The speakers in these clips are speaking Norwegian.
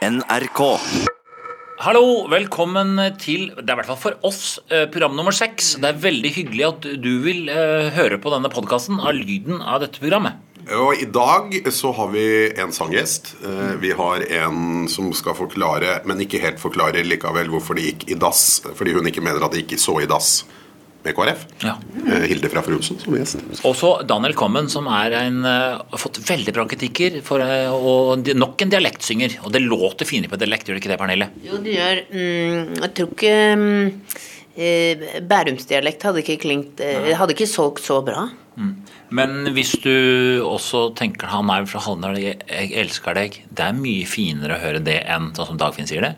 NRK. Hallo, velkommen til Det er i hvert fall for oss eh, program nummer seks. Det er veldig hyggelig at du vil eh, høre på denne podkasten av lyden av dette programmet. Og I dag så har vi en sanggjest. Eh, Vi har en som skal forklare, men ikke helt forklare likevel hvorfor det gikk i dass. Fordi hun ikke mener at det gikk så i dass med KrF. Ja. Eh, Hilde fra Frunsen som gjest. Også Daniel Kommen, som er en, eh, har fått veldig bra kritikker for eh, og nok en dialektsynger. Og det låter finere på dialekt, gjør det ikke det, Pernille? Jo, det gjør mm, Jeg tror ikke mm, Bærumsdialekt hadde ikke klingt Hadde ikke solgt så bra. Men hvis du også tenker han er fra Hallingdal, jeg, jeg elsker deg. Det er mye finere å høre det enn sånn som Dagfinn sier det.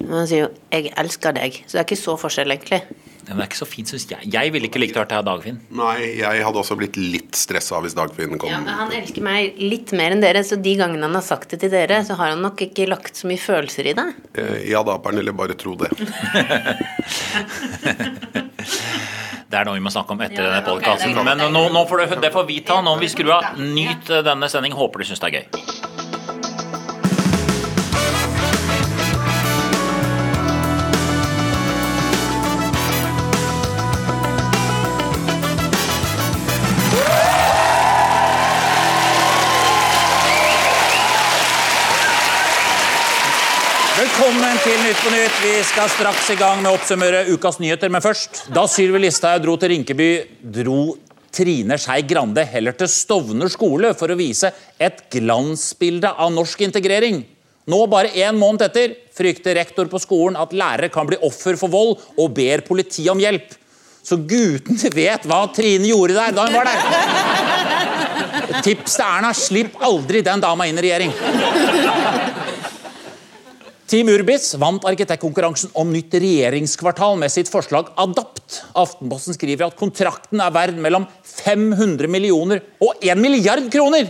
Han sier jo 'jeg elsker deg', så det er ikke så forskjell, egentlig. Det er ikke så fint, synes jeg. Jeg ville ikke likt å høre det Dagfinn. Nei, jeg hadde også blitt litt stressa hvis Dagfinn kom. Ja, Han elsker meg litt mer enn dere, så de gangene han har sagt det til dere, så har han nok ikke lagt så mye følelser i det. Eh, Ja da, Pernille, bare tro det. Det er noe vi må snakke om etter Ja, denne podkasten. er. Men nå, nå får det, det får vi ta. Nå må vi skru av. Nyt eh, denne sendingen. Håper du syns det er gøy. Nytt på Nytt. Vi skal straks i gang med å oppsummere ukas nyheter. Men først, da Sylvi Listhaug dro til Rinkeby, dro Trine Skei Grande heller til Stovner skole for å vise et glansbilde av norsk integrering. Nå, bare én måned etter, frykter rektor på skolen at lærere kan bli offer for vold, og ber politiet om hjelp. Så gutene vet hva Trine gjorde der da hun var der. Tips til Erna slipp aldri den dama inn i regjering. Team Urbis vant arkitektkonkurransen om nytt regjeringskvartal med sitt forslag Adapt. Aftenposten skriver at kontrakten er verd mellom 500 millioner og 1 milliard kroner.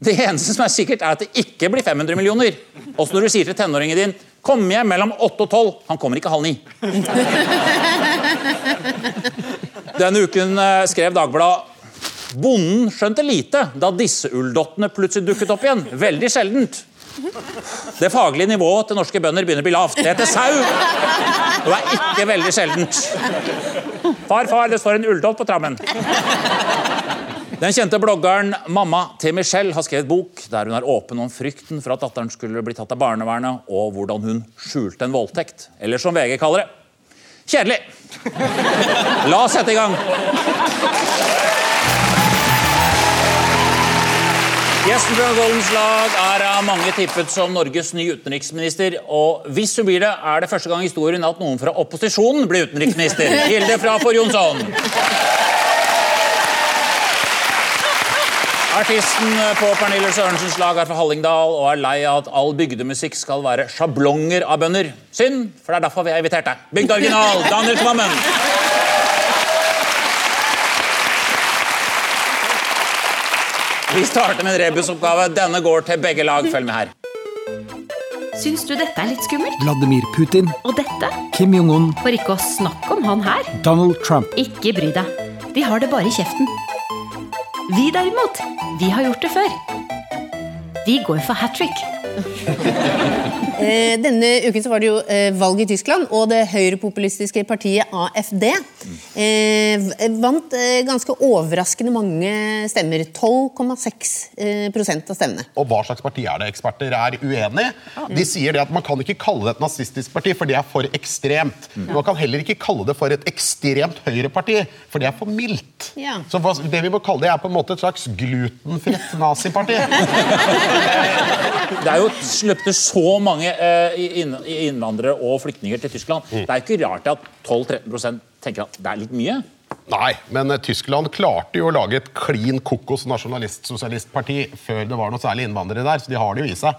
Det eneste som er sikkert, er at det ikke blir 500 millioner. Også når du sier til tenåringen din Kom hjem mellom 8 og 12. Han kommer ikke halv ni. Denne uken eh, skrev Dagbladet Bonden skjønte lite da disse ulldottene plutselig dukket opp igjen. Veldig sjeldent. Det faglige nivået til norske bønder begynner å bli lavt. Det heter sau! Det er ikke veldig sjeldent. Far, far, det står en ulldott på trammen. Den kjente bloggeren mamma til Michelle har skrevet bok der hun er åpen om frykten for at datteren skulle bli tatt av barnevernet, og hvordan hun skjulte en voldtekt. Eller som VG kaller det kjedelig. La oss sette i gang. Gjesten fra Goldens lag er av mange tippet som Norges nye utenriksminister. Og hvis hun blir det, er det første gang i historien at noen fra opposisjonen blir utenriksminister. Hilde fra For Jonsson. Artisten på Pernille Sørensens lag er fra Hallingdal og er lei av at all bygdemusikk skal være sjablonger av bønder. Synd, for det er derfor vi har invitert deg. Bygd original, Daniel Kvammen. Vi starter med en rebusoppgave. Denne går til begge lag. Følg med her. Syns du dette er litt skummelt? Vladimir Putin, Og dette? Kim Jong-un, For ikke å snakke om han her. Donald Trump. Ikke bry deg. De har det bare i kjeften. Vi derimot, vi har gjort det før. Vi går for hat trick. Eh, denne uken så var det jo eh, valg i Tyskland, og det høyrepopulistiske partiet AFD eh, vant eh, ganske overraskende mange stemmer. 12,6 eh, prosent av stemmene. Og hva slags parti er det? Eksperter er uenig. De sier det at Man kan ikke kalle det et nazistisk parti, for det er for ekstremt. Men man kan heller ikke kalle det for et ekstremt høyreparti, for det er for mildt. Ja. Så det vi må kalle det, er på en måte et slags glutenfritt naziparti. Det er jo sluppet så mange eh, innvandrere og flyktninger til Tyskland. Det er jo ikke rart at 12-13% tenker at det er litt mye. Nei, men eh, Tyskland klarte jo å lage et klin kokos nasjonalist-sosialistparti før det var noe særlig innvandrere der, så de har det jo i seg.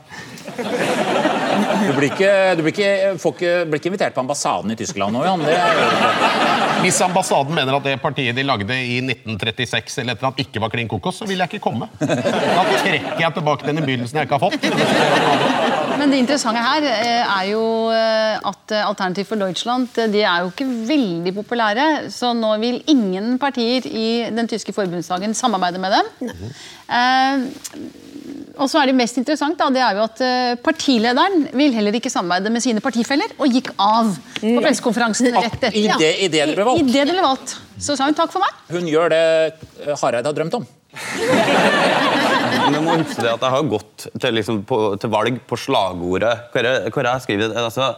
Du blir ikke, du blir ikke, ikke, blir ikke invitert på ambassaden i Tyskland nå, Jan. Det er, Hvis ambassaden mener at det partiet de lagde i 1936 eller et eller annet ikke var klin kokos, så vil jeg ikke komme. Da trekker jeg tilbake den innbydelsen jeg ikke har fått. Men det interessante her eh, er jo eh, at eh, Alternativ for Deutschland de er jo ikke veldig populære. Så nå vil ingen partier i den tyske forbundsdagen samarbeide med dem. Eh, Og så er det mest interessant da, det er jo at eh, partilederen vil heller ikke samarbeide med sine partifeller, og gikk av på pressekonferansen rett etter. I det, i det det ble I valgt. det det ble valgt. Så sa hun takk for meg. Hun gjør det eh, Hareide har drømt om. Men må huske det at jeg har gått til, liksom, på, til valg på slagordet hvor jeg, hvor jeg skriver altså,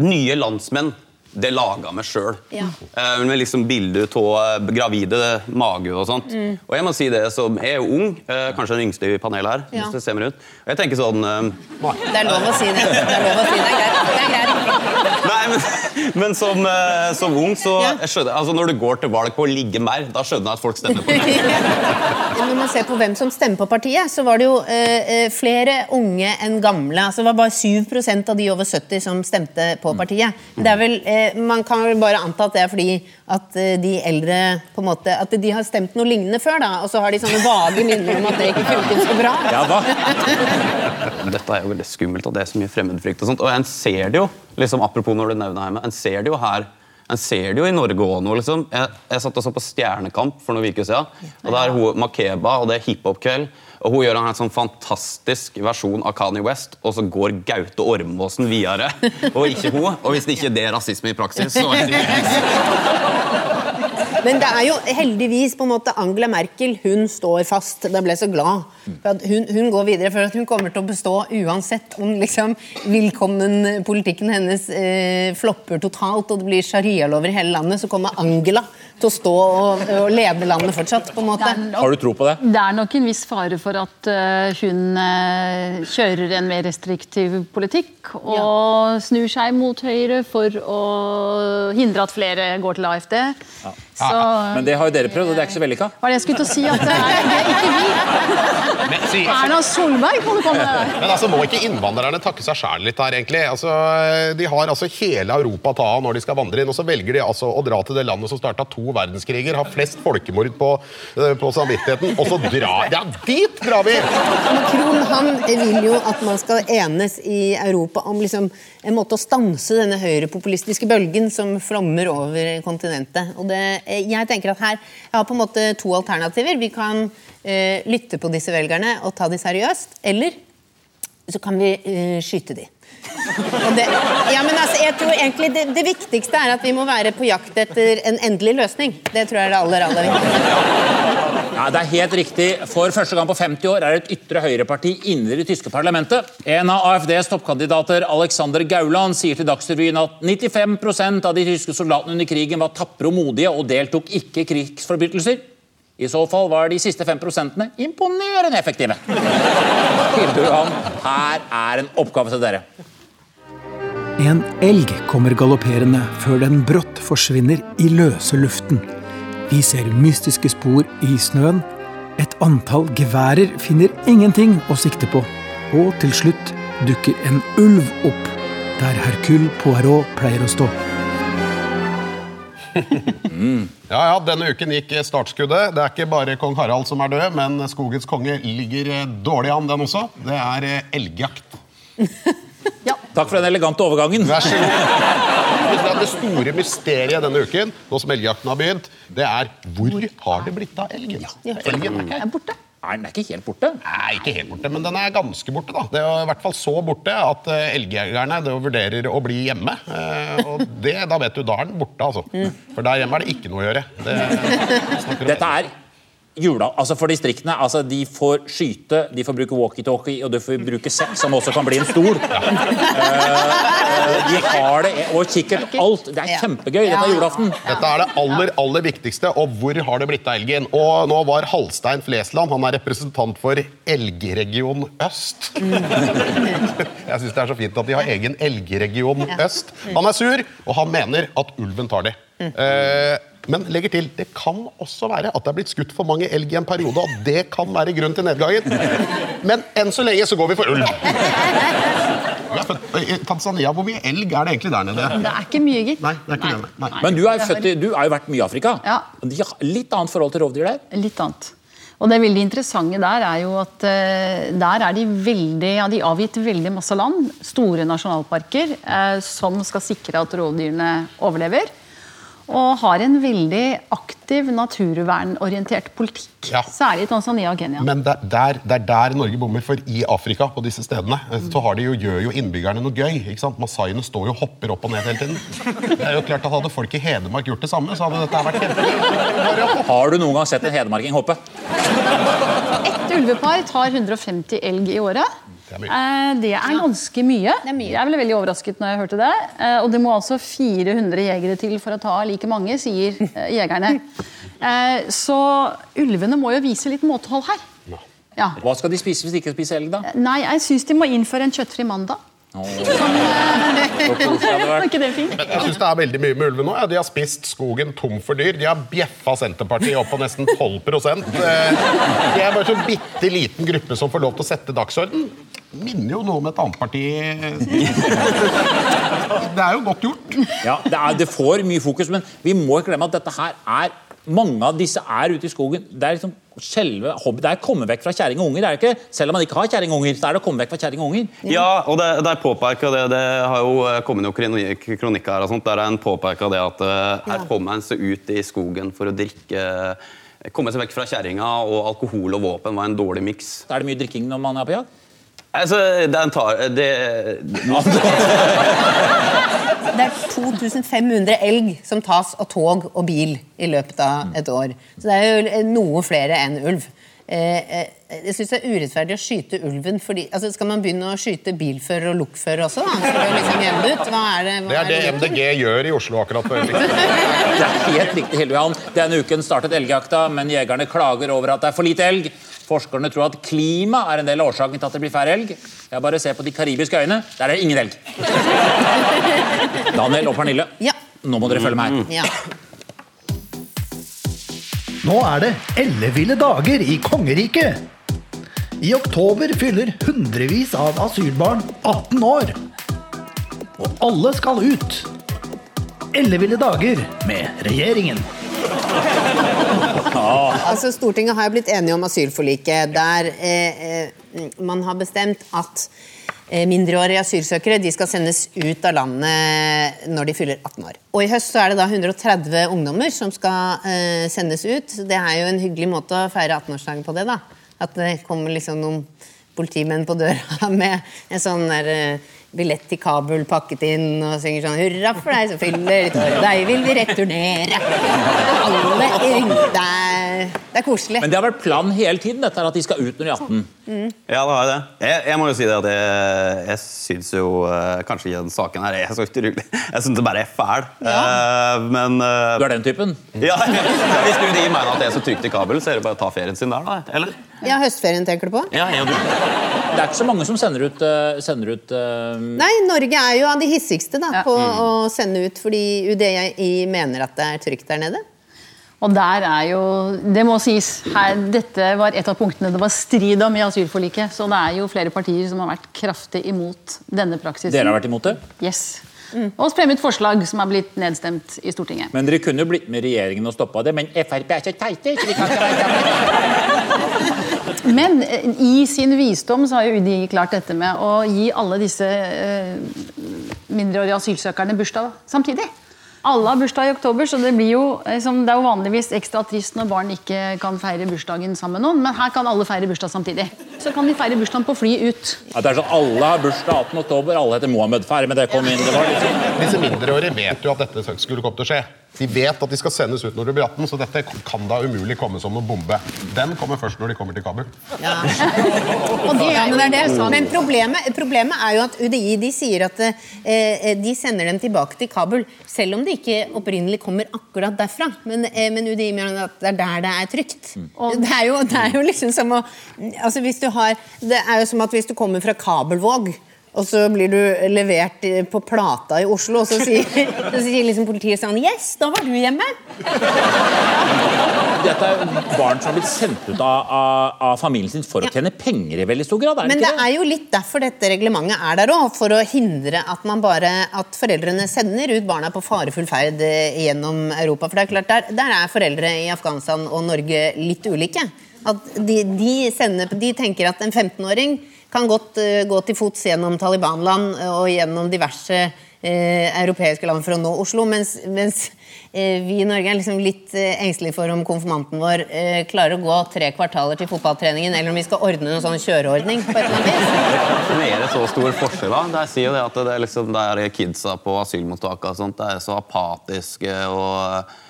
Nye landsmenn. Det laga meg sjøl. Ja. Eh, med liksom bilde av gravide mage og sånt. Mm. Og jeg må si det som Jeg er jo ung, eh, kanskje den yngste i panelet her. Ja. hvis det ser meg ut. Og jeg tenker sånn eh, Det er lov å si det. Det er lov å si det. Det er greit. Det er greit. Nei, men, men som, eh, som ung, så Ja. jeg skjønner, altså Når du går til valg på å ligge mer, da skjønner jeg at folk stemmer på deg. Når man ser på hvem som stemmer på partiet, så var det jo eh, eh, flere unge enn gamle. Altså, det var bare 7% av de over 70 som stemte på partiet. Det er vel, eh, man kan vel bare anta at det er fordi at eh, de eldre på en måte, at de har stemt noe lignende før, da, og så har de sånne vage minner om at det ikke funket så bra. Ja da. Dette er jo veldig skummelt, og det er så mye fremmedfrykt. Og sånt, og en ser det jo, liksom apropos når du nevner hjemme, en ser det jo her. En ser det jo i Norge òg nå. liksom. Jeg, jeg satt og så på Stjernekamp for noen uker siden. og Det er hun Makeba, og det er hiphop-kveld. Og Hun gjør en helt sånn fantastisk versjon av Kanye West, og så går Gaute Ormåsen videre. Og ikke hun. Og hvis det ikke er det rasisme i praksis, så er det Men det er jo heldigvis på en måte Angela Merkel hun står fast. Jeg ble så glad. For at hun, hun går videre, for at hun kommer til å bestå uansett om liksom velkommen-politikken hennes eh, flopper totalt og det blir sharialover i hele landet, så kommer Angela til å stå og, og lede landet fortsatt. på en måte. Har du tro på det? Det er nok en viss fare for at eh, hun eh, kjører en mer restriktiv politikk og snur seg mot Høyre for å hindre at flere går til AFD. Så Men det har jo dere prøvd, og det er ikke så vellykka. var det jeg skulle til å si at det er, det er ikke vi. Erna Solberg holder på med det men altså, må ikke innvandrerne takke seg sjæl litt her, egentlig? Altså, de har altså hele Europa å ta av når de skal vandre inn, og så velger de altså å dra til det landet som starta to verdenskriger, har flest folkemord på, eh, på samvittigheten, og så drar Ja, dit drar vi! Macron han vil jo at man skal enes i Europa om liksom en måte å stanse denne høyrepopulistiske bølgen som flommer over kontinentet. Og det, eh, jeg tenker at her jeg har på en måte to alternativer. Vi kan eh, lytte på disse velgerne og ta de seriøst, eller så kan vi eh, skyte de. Det, ja, men altså, jeg tror egentlig det, det viktigste er at vi må være på jakt etter en endelig løsning. Det tror jeg er det aller, aller viktigste. Ja, det er helt riktig. For første gang på 50 år er et ytre høyreparti inne i det tyske parlamentet. En av AFDs toppkandidater, Alexander Gauland, sier til Dagsrevyen at 95% av de tyske soldatene under krigen var tapre og modige og deltok ikke i krigsforbrytelser. I så fall var de siste 5 imponerende effektive. Johan, her er en oppgave til dere. En elg kommer galopperende før den brått forsvinner i løse luften. Vi ser mystiske spor i snøen. Et antall geværer finner ingenting å sikte på. Og til slutt dukker en ulv opp, der Hercule Poirot pleier å stå. Ja, ja, Denne uken gikk startskuddet. Det er ikke bare kong Harald som er død, men skogens konge ligger eh, dårlig an, den også. Det er elgjakt. ja. Takk for den elegante overgangen. Vær så god. Det store mysteriet denne uken, nå som elgjakten har begynt, det er hvor har det blitt av elgen? Elgen er ikke Er borte. Nei, den er ikke helt borte. Nei, ikke helt borte, men den er ganske borte. da. Det er i hvert fall så borte at eh, elgjegerne vurderer å bli hjemme. Eh, og det, da vet du, da er den borte, altså. For der hjemme er det ikke noe å gjøre. Det, Dette er jula, altså for distriktene. altså De får skyte, de får bruke walkietalkie, og de får bruke sekk, som også kan bli en stol. Uh, eh, de har det, og kikkert, alt. Det er kjempegøy. Dette er julaften. Dette er det aller aller viktigste, og hvor har det blitt av elgen? Og nå var Halstein Flesland han er representant for Elgregion Øst. Jeg syns det er så fint at de har egen Elgregion Øst. Han er sur, og han mener at ulven tar det. Eh, men legger til, det kan også være at det er blitt skutt for mange elg i en periode, og det kan være grunn til nedgangen. Men enn så lenge så går vi for ulv. I Tanzania, hvor mye elg er det egentlig der nede? Det er ikke mye, gitt. Nei, det er ikke det. Nei. Men du er, født i, du har jo vært mye i Afrika. Ja. De har litt annet forhold til rovdyr der. Litt annet. Og det veldig interessante der er jo at eh, der er de veldig, ja, de avgitt veldig masse land, store nasjonalparker, eh, som skal sikre at rovdyrene overlever. Og har en veldig aktiv naturvernorientert politikk. Ja. Særlig i Tanzania og Kenya. Men det, der, det er der Norge bommer, for i Afrika på disse stedene, så har de jo, gjør jo innbyggerne noe gøy. ikke sant? Masaiene står jo og hopper opp og ned hele tiden. Det er jo klart at Hadde folk i Hedmark gjort det samme, så hadde dette vært kjempegøy. Har du noen gang sett en hedmarking hoppe? Ett ulvepar tar 150 elg i året. Det er mye. Eh, Det er ganske mye. Er mye. Jeg ble veldig overrasket når jeg hørte det. Eh, Og det må altså 400 jegere til for å ta like mange, sier eh, jegerne. Eh, Så ulvene må jo vise litt måtehold her. Ja. Hva skal de spise hvis de ikke spiser elg, da? Nei, jeg syns de må innføre en kjøttfri mandag. Jeg synes det er veldig mye med ulve nå. Ja, de har spist skogen tom for dyr. De har bjeffa Senterpartiet opp på nesten 12 Eh, De er bare så bitte liten gruppe som får lov til å sette dagsorden. Minner jo noe om et annet parti. Det er jo godt gjort. Ja, det, er, det får mye fokus, men vi må ikke glemme at dette her er mange av disse er ute i skogen. Det er liksom selve hobby. Det er komme vekk fra kjerring og unger. Det er ikke, selv om man ikke har kjerring og unger, så er det å komme vekk fra kjæring og unger. Ja, og det, det er påpeka det, det har jo eh, kommet noen kronikker her og sånt, der er en påpeka det at eh, her kommer en seg ut i skogen for å drikke Komme seg vekk fra kjerringa, og alkohol og våpen var en dårlig miks. Er det mye drikking når man er på jakt. Altså, den tar det, Det er 2500 elg som tas av tog og bil i løpet av et år. Så det er jo noe flere enn ulv. Eh, eh, jeg syns det er urettferdig å skyte ulven fordi altså Skal man begynne å skyte bilfører og lokfører også? Da? For det liksom det ut? Hva er det, hva Det er det det MDG gjør i Oslo akkurat nå. Det er helt riktig, Hilde Johan. Denne uken startet elgjakta, men jegerne klager over at det er for lite elg. Forskerne tror at klima er en del av årsaken til at det blir færre elg. Jeg bare ser på de karibiske øyene. Der er det ingen elg. Daniel og Pernille, Ja. nå må dere følge meg. Ja. Nå er det elleville dager i kongeriket. I oktober fyller hundrevis av asylbarn 18 år. Og alle skal ut. Elleville dager med regjeringen. Altså, Stortinget har jo blitt enige om asylforliket, der eh, eh, man har bestemt at eh, mindreårige asylsøkere de skal sendes ut av landet når de fyller 18 år. Og I høst så er det da 130 ungdommer som skal eh, sendes ut. Det er jo en hyggelig måte å feire 18-årsdagen på det. da. At det kommer liksom noen politimenn på døra med en sånn der, eh, billett til Kabul pakket inn og synger sånn 'Hurra for deg som fyller ditt år, deg vil vi returnere'. Alle det er, det er koselig. Men det har vært planen hele tiden, dette at de skal ut når de er 18. Ja, det har jeg det. Jeg, jeg må jo si det at jeg, jeg syns jo eh, kanskje ikke den saken her er så utrolig Jeg syns det bare er fæl. Eh, men uh, Du er den typen? ja, Hvis du de mener at det er så trygt i Kabul, så er det bare å ta ferien sin der, da. Eller? Ja, høstferien tenker du på? Ja, jeg og du. Det er ikke så mange som sender ut, eh, sender ut uh... Nei, Norge er jo av de hissigste da, Ja. på å sende ut fordi UDI mener at det er trygt der nede. Og der er jo, det må sies, her, Dette var et av punktene det var strid om i asylforliket. Så det er jo flere partier som har vært kraftig imot denne praksisen. Dere har vært imot det? Yes. Og fremmet forslag som er blitt nedstemt i Stortinget. Men dere kunne jo blitt med regjeringen og stoppa det, men Frp er så teite. Men eh, i sin visdom så har jo UDI klart dette med å gi alle disse eh, mindreårige asylsøkerne bursdag samtidig. Alle har bursdag i oktober, så det, blir jo, liksom, det er jo vanligvis ekstra trist når barn ikke kan feire bursdagen sammen med noen, men her kan alle feire bursdag samtidig. Så kan de feire bursdagen på fly ut. Ja, det er sånn, Alle har bursdag 18. oktober, alle heter Mohammed. Ferdig med det. kom inn. Det var liksom. Disse mindreårige vet jo at dette skulle komme til å skje. De vet at de skal sendes ut når de blir 18, så dette kan da umulig komme som noen bombe. Den kommer først når de kommer til Kabul. Og det, ja, men, det er det. men problemet, problemet er jo at UDI de sier at eh, de sender dem tilbake til Kabul, selv om de ikke opprinnelig kommer akkurat derfra. Men, eh, men UDI mener at det er der det er trygt. Det, er jo, det er jo liksom som å altså hvis du har, Det er jo som at hvis du kommer fra Kabelvåg og så blir du levert eh, på Plata i Oslo, og så sier, så sier liksom politiet sånn Yes, da var du hjemme! Dette er barn som har blitt sendt ut av, av, av familien sin for å tjene penger i veldig stor grad. er det Men det ikke det? er jo litt derfor dette reglementet er der òg. For å hindre at man bare At foreldrene sender ut barna på farefull ferd eh, gjennom Europa. For det er klart, der, der er foreldre i Afghanistan og Norge litt ulike. At de, de, sender, de tenker at en 15-åring kan godt uh, gå til fots gjennom Taliban-land eh, og gjennom diverse uh, europeiske land for å nå Oslo, mens, mens uh, vi i Norge er liksom litt engstelige for om konfirmanten vår klarer å gå tre kvartaler til fotballtreningen, eller om vi skal ordne noen sånn kjøreordning på et eller annet vis. Det er så stor forskjell. da. De sier jo det at det er, liksom, det er kidsa på asylmottaket og sånt, det er så apatiske og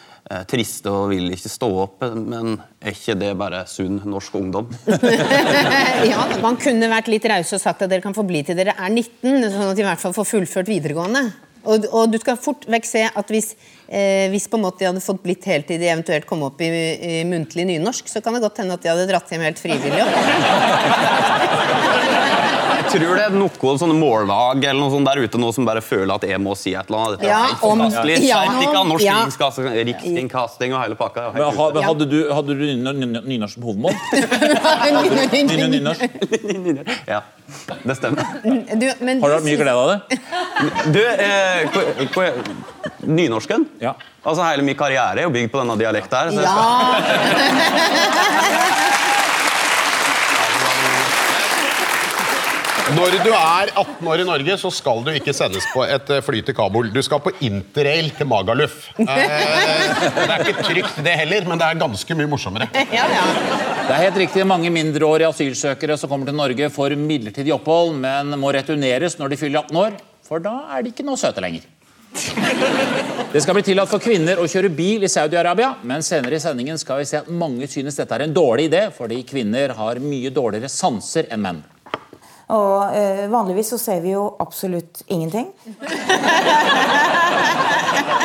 triste og vil ikke stå opp. Men er ikke det bare sunn norsk ungdom? ja, man kunne vært litt rause og sagt at dere kan få bli til dere er 19, sånn at de i hvert fall får fullført videregående. Og, og du skal fort vekk se at hvis, eh, hvis på en måte de hadde fått blitt heltid, de eventuelt kom opp i, i muntlig nynorsk, så kan det godt hende at de hadde dratt hjem helt frivillig. Jeg tror det er noen sånne mållag eller noe sånt der ute nå som bare føler at jeg må si et eller annet. Dette Ja, er helt om- ja, Norsk ja. Rikskasting, Rikskringkasting og hele pakka. Men, ha, men hadde du, hadde du nyno- nyno- nynorsk som hovedmål? Nyno- Nynorsk? Ja, det stemmer. Du, men Har du hatt mye glede av det? Du, eh, nynorsken? Ja. Altså Hele min karriere er jo bygd på denne dialekten her. så Ja, Når du er 18 år i Norge, så skal du ikke sendes på et eh, fly til Kabul. Du skal på interrail til Magaluf. Eh, det er ikke trygt, det heller, men det er ganske mye morsommere. ja, ja. Det er helt riktig mange mindreårige asylsøkere som kommer til Norge for midlertidig opphold, men må returneres når de fyller 18 år, for da er de ikke noe søte lenger. Det skal bli tillatt for kvinner å kjøre bil i Saudi-Arabia, men senere i sendingen skal vi se at mange synes dette er en dårlig idé, fordi kvinner har mye dårligere sanser enn menn. Og eh, vanligvis så ser vi jo absolutt ingenting.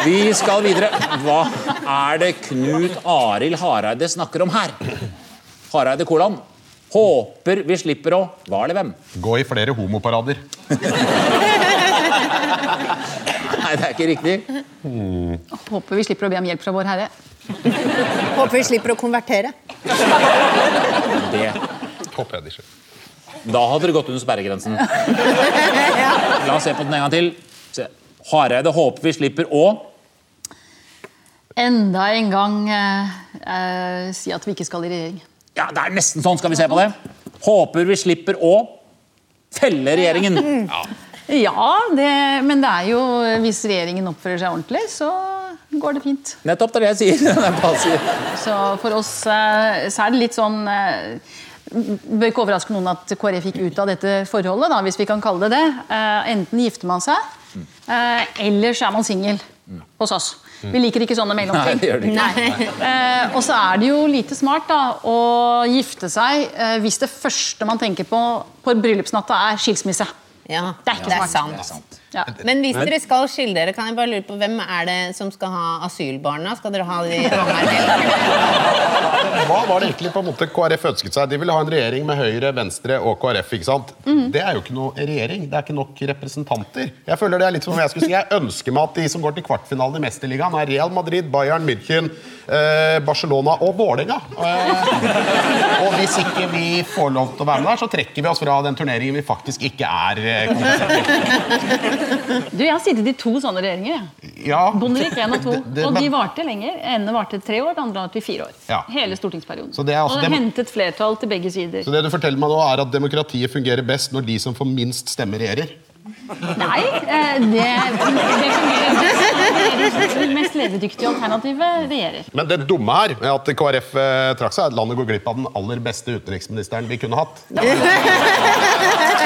Vi skal videre. Hva er det Knut Arild Hareide snakker om her? Hareide kolon. Håper vi slipper å Hva er det hvem? Gå i flere homoparader. Nei, det er ikke riktig. Håper vi slipper å be om hjelp fra Vår Herre. Håper vi slipper å konvertere. Det. Håper jeg de skjer. Da hadde det gått under sperregrensen. La oss se på den en gang til. Se. Hareide håper vi slipper å Enda en gang eh, eh, si at vi ikke skal i regjering. Ja, det er nesten sånn. Skal vi se på det? Håper vi slipper å felle regjeringen. Ja, det, men det er jo Hvis regjeringen oppfører seg ordentlig, så går det fint. Nettopp, det er det jeg sier. Er. Så for oss eh, så er det litt sånn eh, bør ikke overraske noen at KrF gikk ut av dette forholdet, da, hvis vi kan kalle det det. Eh, enten gifter man seg, eh, eller så er man singel hos oss. Vi liker ikke sånne mellomting. Nei, det gjør det ikke. Nei. Eh, og så er det jo lite smart da, å gifte seg eh, hvis det første man tenker på på bryllupsnatta er skilsmisse. Ja, Det er ikke det er smart. sant. Ja. Men hvis dere skal skille dere, kan jeg bare lure på hvem er det som skal ha asylbarna? Skal dere ha de Hva var det egentlig på en måte KrF ønsket seg? De ville ha en regjering med Høyre, Venstre og KrF. ikke sant? Det er jo ikke noe regjering. Det er ikke nok representanter. Jeg føler det er litt som om jeg skulle si, jeg ønsker meg at de som går til kvartfinalen i Mesterligaen, er Real Madrid, Bayern, München, eh, Barcelona og Vålerenga. Eh, og hvis ikke vi får lov til å være med der, så trekker vi oss fra den turneringen vi faktisk ikke er eh, til. Du, Jeg har sittet i to sånne regjeringer. Ja. Bondevik 1 og 2. Det- det- og de varte lenger. ene varte tre år, den andre varte fire år. Ja. Hele stortingsperioden. Så det er altså og hentet flertall til begge sider. Så det du forteller meg nå er at demokratiet fungerer best når de som får minst stemmer, regjerer? Nei, eh, det, det fungerer best. Det mest levedyktige alternativet regjerer. Men det dumme her med at KrF eh, trakk seg, er at landet går glipp av den aller beste utenriksministeren vi kunne hatt. Ja,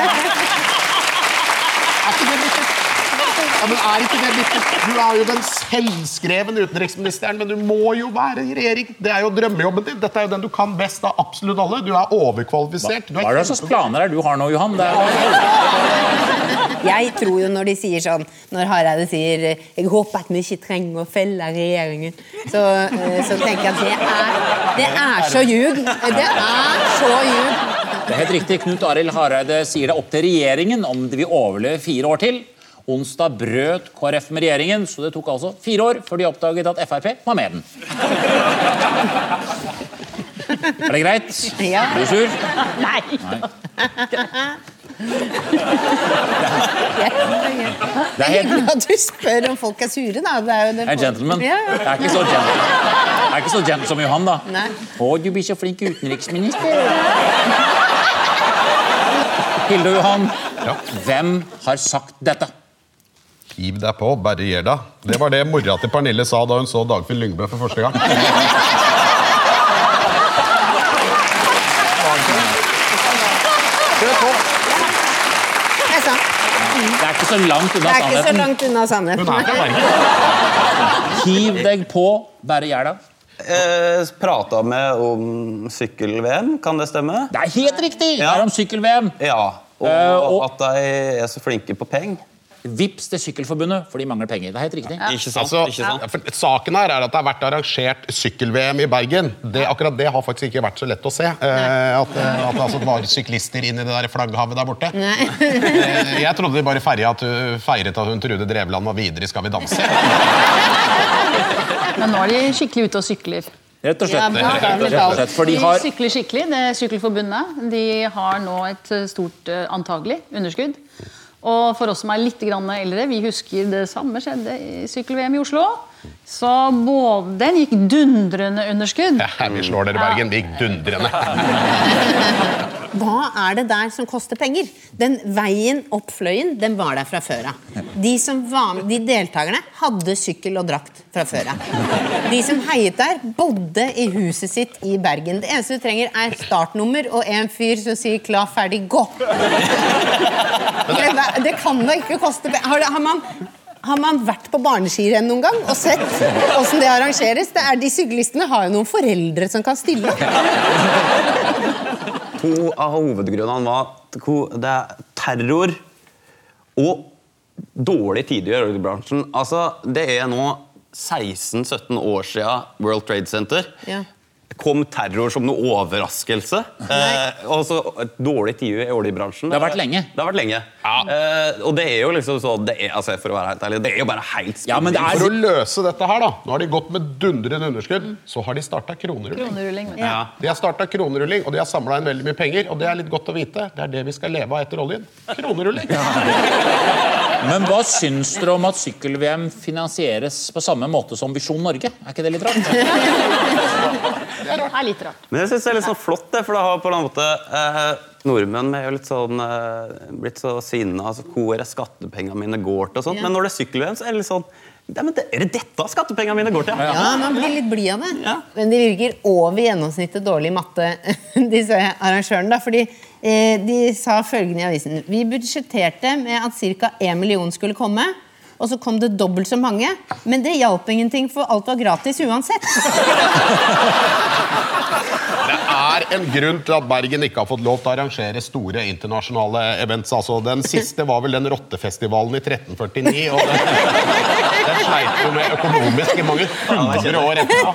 men er ikke det litt Du er jo den selvskrevne utenriksministeren, men du må jo være i regjering. Det er jo drømmejobben din. Dette er jo den du kan best av absolutt alle. Du er overkvalifisert. Du Hva er det slags planer er du har nå, Johan? Det er, Jeg tror jo når de sier sånn Når Hareide sier 'Jeg håper at vi ikke trenger å felle regjeringen', så, eh, så tenker jeg at det er, det er så ljug. Det er så ljug. det er helt riktig. Knut Arild Hareide sier det er opp til regjeringen om de vil overleve fire år til. Onsdag brøt KrF med regjeringen, så det tok altså fire år før de oppdaget at Frp var med den. Er det greit? Ja. Er du sur? Nei! Det er hyggelig at du spør om folk er sure, da. Det er jo det er gentleman. Ja. Jeg er ikke så gentle. Jeg er ikke så gentle som Johan, da. Nei. Å, du blir så flink utenriksminister. Hilde og Johan, hvem har sagt dette? Hiv deg på, bare gjør det. Det var det mora til Pernille sa da hun så Dagfinn Lyngbø for første gang. Det er sant. Det er ikke så langt unna sannheten. Det er ikke så langt unna sannheten. Hiv deg på, bare gjør det. Eh, prata med om sykkel-VM, kan det stemme? Det er helt riktig! Det er om sykkel-VM. Ja, og, Eh, og- at de er så flinke på penger. Vips til Sykkelforbundet, for de mangler penger. Det er helt riktig. Ikke sant? Altså, ikke sant? for Saken her er at det har vært arrangert sykkel-VM i Bergen. Det, akkurat det har faktisk ikke vært så lett å se. Eh, at, eh, at det altså var syklister inn i det der flagghavet der borte. Eh, jeg trodde de bare feiret at hun, feiret at hun Trude Drevland var videre i Skal vi danse. Men nå er de skikkelig ute og sykler. Rett og slett. Ja, Rett og slett. For de De sykler skikkelig. Det er Sykkelforbundet de har nå et eh, stort eh, antagelig underskudd. Og for oss som er litt grann eldre, vi husker det samme skjedde i sykkel-VM i Oslo. Så både den gikk dundrende underskudd. Ja, vi slår dere, Bergen. Vi gikk dundrende. Hva er det der som koster penger? Den veien opp Fløyen, den var der fra før av. De, som var med, de deltakerne hadde sykkel og drakt fra før av. De som heiet der, bodde i huset sitt i Bergen. Det eneste du trenger, er startnummer og en fyr som sier 'klar, ferdig, gå'. Det, det kan da ikke koste penger. Har, har man har man vært på barneskirenn noen gang og sett åssen det arrangeres? Det er, de syklistene har jo noen foreldre som kan stille opp. To av hovedgrunnene var at det er terror og dårlige tider i oljebransjen. Altså, det er nå 16-17 år siden World Trade Center. Ja. Kom terror som noe overraskelse? Eh, og så et dårlig tider i oljebransjen. Det har vært lenge. Det har vært lenge. Eh, og det er jo liksom så det er, altså, For å være helt ærlig, det er jo bare helt Ja, men det er- For å løse dette her, da Nå har de gått med dundrende underskudd. Så har de starta kronerulling. Kronerulling. Ja. De har starta kronerulling, og de har samla inn veldig mye penger. Og det er litt godt å vite. Det er det vi skal leve av etter oljen. Kronerulling. Men hva syns dere om at sykkel-VM finansieres på samme måte som Visjon Norge? Er ikke det litt rart? Det er litt rart. Men jeg synes det er litt sånn flott, det, for det har på en måte eh, Nordmenn er jo litt sånn eh, blitt så sinna. Altså, hvor er skattepengene mine går til? og sånt. Ja. Men når det er sykkel-VM, så er det litt sånn ja, men det, Er det dette skattepengene mine går til? Ja, man blir litt blid av det. Ja. Men de virker over gjennomsnittet dårlig i matte, disse arrangørene. da, fordi de sa følgende i avisen Vi budsjetterte med at ca. 1 million skulle komme. Og så kom det dobbelt så mange. Men det hjalp ingenting, for alt var gratis uansett. Det er en grunn til at Bergen ikke har fått lov til å arrangere store internasjonale events. Altså, den siste var vel den rottefestivalen i 1349. Og den, den sleit jo med økonomisk i mange hundre år etterpå.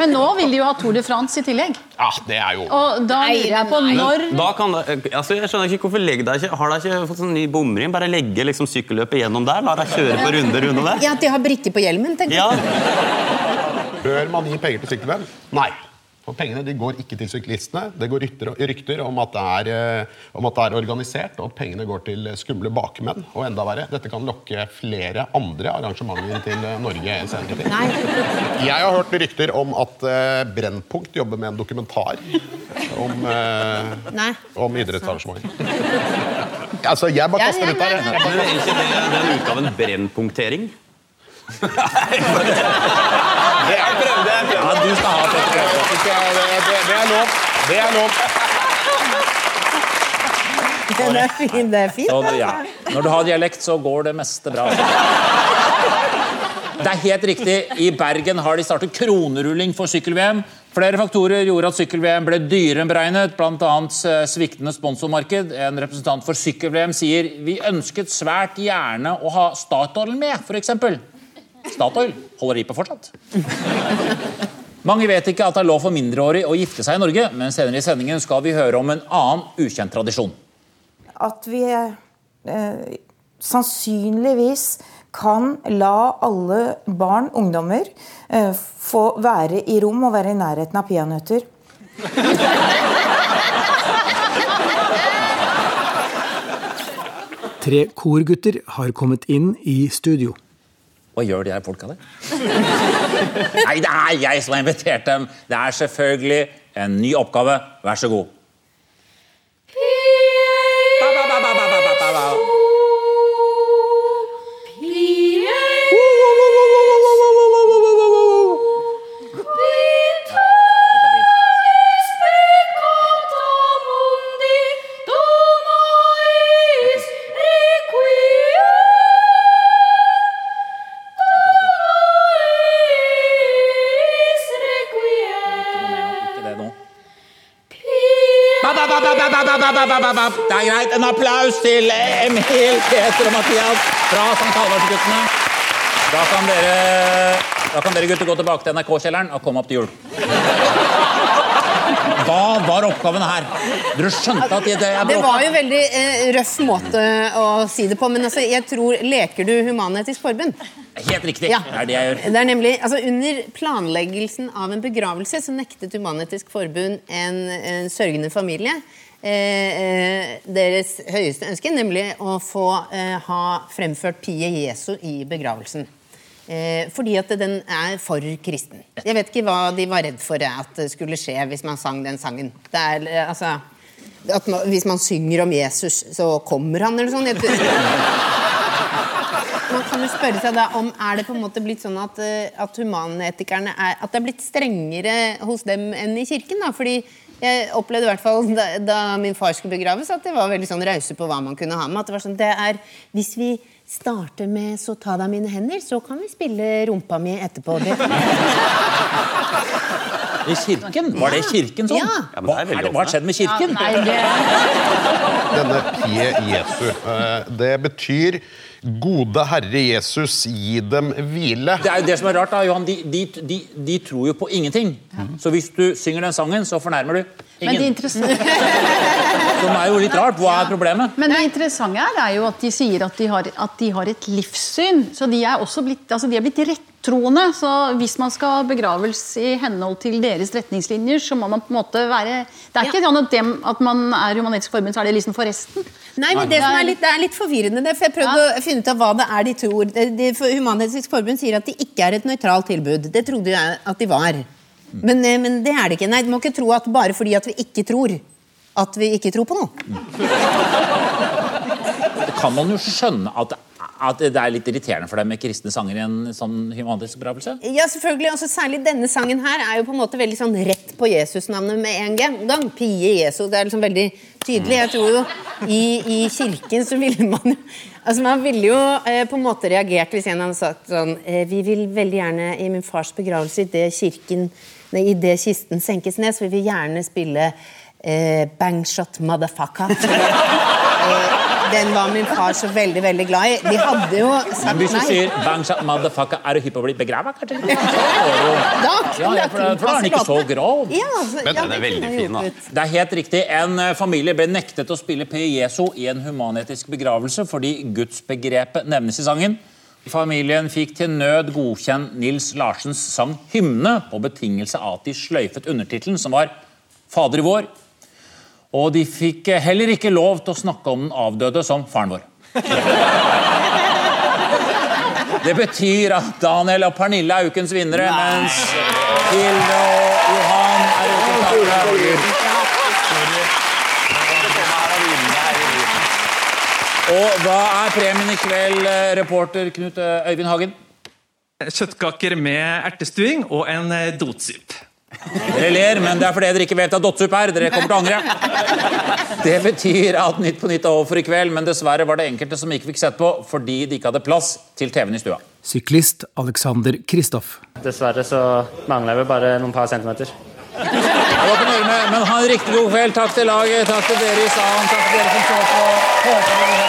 Men nå vil de jo ha Tour de France i tillegg. Ja, det er jo Og da lurer jeg på når Da kan det, altså jeg skjønner ikke hvorfor legger deg ikke, Har dere ikke fått sånn ny bomring? Bare legge liksom sykkelløpet gjennom der? La dere kjøre på runder under det? Ja, At de har brikke på hjelmen, tenker Ja, jeg. Bør man gi penger til sykkelvenn? Nei. For pengene de går ikke til syklistene. Det går rykter, rykter om, at det er, eh, om at det er organisert, og at pengene går til skumle bakmenn. Og enda verre, dette kan lokke flere andre arrangementer til eh, Norge senere. Nei. Jeg har hørt rykter om at eh, Brennpunkt jobber med en dokumentar om, eh, om idrettsarrangementer. Altså, jeg bare Ja, kaster ja, ut nei, jeg. Men er ikke det den utgaven brennpunktering? Ja, du skal ha det. Det, det, det er lov. Det er lov. Det er fint. Det er fint. Så, ja. Når du har dialekt, så går det meste bra. Det er helt riktig. I Bergen har de startet kronerulling for sykkel-VM. Flere faktorer gjorde at sykkel-VM ble dyrere enn beregnet, bl.a. sviktende sponsormarked. En representant for sykkel-VM sier vi ønsket svært gjerne å ha Statoil med, f.eks. Statoil holder de på fortsatt. Mange vet ikke at det er lov for mindreårige å gifte seg i Norge, men senere i sendingen skal vi høre om en annen ukjent tradisjon. At vi eh, sannsynligvis kan la alle barn, ungdommer, eh, få være i rom og være i nærheten av peanøtter. Tre korgutter har kommet inn i studio. Hva gjør de her folka der? Nei, det er jeg som har invitert dem. Det er selvfølgelig en ny oppgave. Vær så god. App. Det er greit. En applaus til Emil, Peter og Mathias fra St. Halvardsguttene. Da kan dere, da kan dere gutter gå tilbake til NRK-kjelleren og komme opp til jul. Hva var oppgaven her? Dere skjønte at det, det er Det var jo veldig eh, røff måte å si det på, men altså, jeg tror Leker du Human-Etisk Forbund? Helt riktig. Ja. Det er det jeg gjør. Det er nemlig, altså Under planleggelsen av en begravelse så nektet Human-Etisk Forbund en, en sørgende familie eh, eh, deres høyeste ønske, nemlig å få eh, ha fremført Pie Jesu i begravelsen. Eh, fordi at den er for kristen. Jeg vet ikke hva de var redd for at det skulle skje hvis man sang den sangen. Det er, eh, altså, at man, hvis man synger om Jesus, så kommer han, eller sånn. sånt. man kan jo spørre seg da om er det på en måte blitt sånn at, eh, at humanetikerne er, at det er blitt strengere hos dem enn i kirken. da, fordi jeg opplevde i hvert fall da, da min far skulle begraves, at det var veldig sånn rause på hva man kunne ha med. at det var sånn, det er, Hvis vi starter med 'Så ta deg mine hender', så kan vi spille rumpa mi etterpå. Det, I kirken? Var det kirken sånn? Ja. Ja, men Hva det er det- hva har skjedd med kirken? Nei, det, Denne Pie Jesu, eh, det betyr Gode Herre Jesus, gi dem hvile. Det er jo det som er rart, da, Johan. De, de, de, de tror jo på ingenting. Så hvis du synger den sangen, så fornærmer du ingen. men det interessante Som er jo litt rart. Hva er problemet? Men det interessante er, er jo at de sier at de har, at de har et livssyn. Så de er også blitt, altså de er blitt rettroende. Så hvis man skal begravelse i henhold til deres retningslinjer, så må man på en måte være Det er ikke sånn at, dem, at man er humanitisk Forbund, så er det liksom for resten. Nei, men det, som er litt, det er litt forvirrende. Det, for jeg prøvde Ja. å finne ut av hva det er de tror. Det- det- for Human-Etisk Forbund sier at de ikke er et nøytralt tilbud. Det trodde jeg at de var. Men, eh, men det er det ikke. Nei, Du må ikke tro at bare fordi at vi ikke tror, at vi ikke tror på noe. Det kan man jo skjønne at, at det er litt irriterende for deg med kristne sanger i en sånn humanistisk begravelse. Ja, selvfølgelig, altså Særlig denne sangen her er jo på en måte veldig sånn rett på Jesus-navnet med en gang. Pie Jesu. Det er liksom veldig tydelig. Jeg tror jo i, i kirken så ville man jo Altså Man ville jo eh, på en måte reagert hvis en hadde sagt sånn eh, Vi vil veldig gjerne i min fars begravelse, i det, kirken Nei, det kisten senkes ned, så vil vi gjerne spille eh, Bangshot Motherfucker. den var min far så veldig, veldig glad i. De hadde jo sagt nei. hvis du nei. sier bang shot motherfucker, er du hypp på å bli begrava, kanskje? Da, Ja, ja, for, for da er den ikke så grov. Ja, så, Men ja, den er veldig fin, da. Det er helt riktig. En eh, familie ble nektet å spille P. Jesu i en humanetisk begravelse fordi gudsbegrepet nevnes i sangen. Familien fikk til nød godkjent Nils Larsens sang 'Hymne' på betingelse av at de sløyfet undertittelen, som var 'Fader vår'. Og de fikk eh, heller ikke lov til å snakke om den avdøde som faren vår. Det betyr at Daniel og Pernille er ukens vinnere, mens Hilde og Johan er ukens tapere. Og hva er premien i kveld, eh, reporter Knut eh, Øyvind Hagen? Kjøttkaker med ertestuing og en dotsup. Dere ler, men det er fordi dere ikke vet hva dotsup er. Dere kommer til å angre. Det betyr at Nytt på Nytt er over for i kveld, men dessverre var det enkelte som ikke fikk sett på fordi de ikke hadde plass til TV-en i stua. Syklist Alexander Kristoff. Dessverre så mangler vi bare noen par centimeter. Jeg var på med, men ha en riktig god kveld. Takk til laget, takk til dere i salen, takk til dere som så på. Håper dere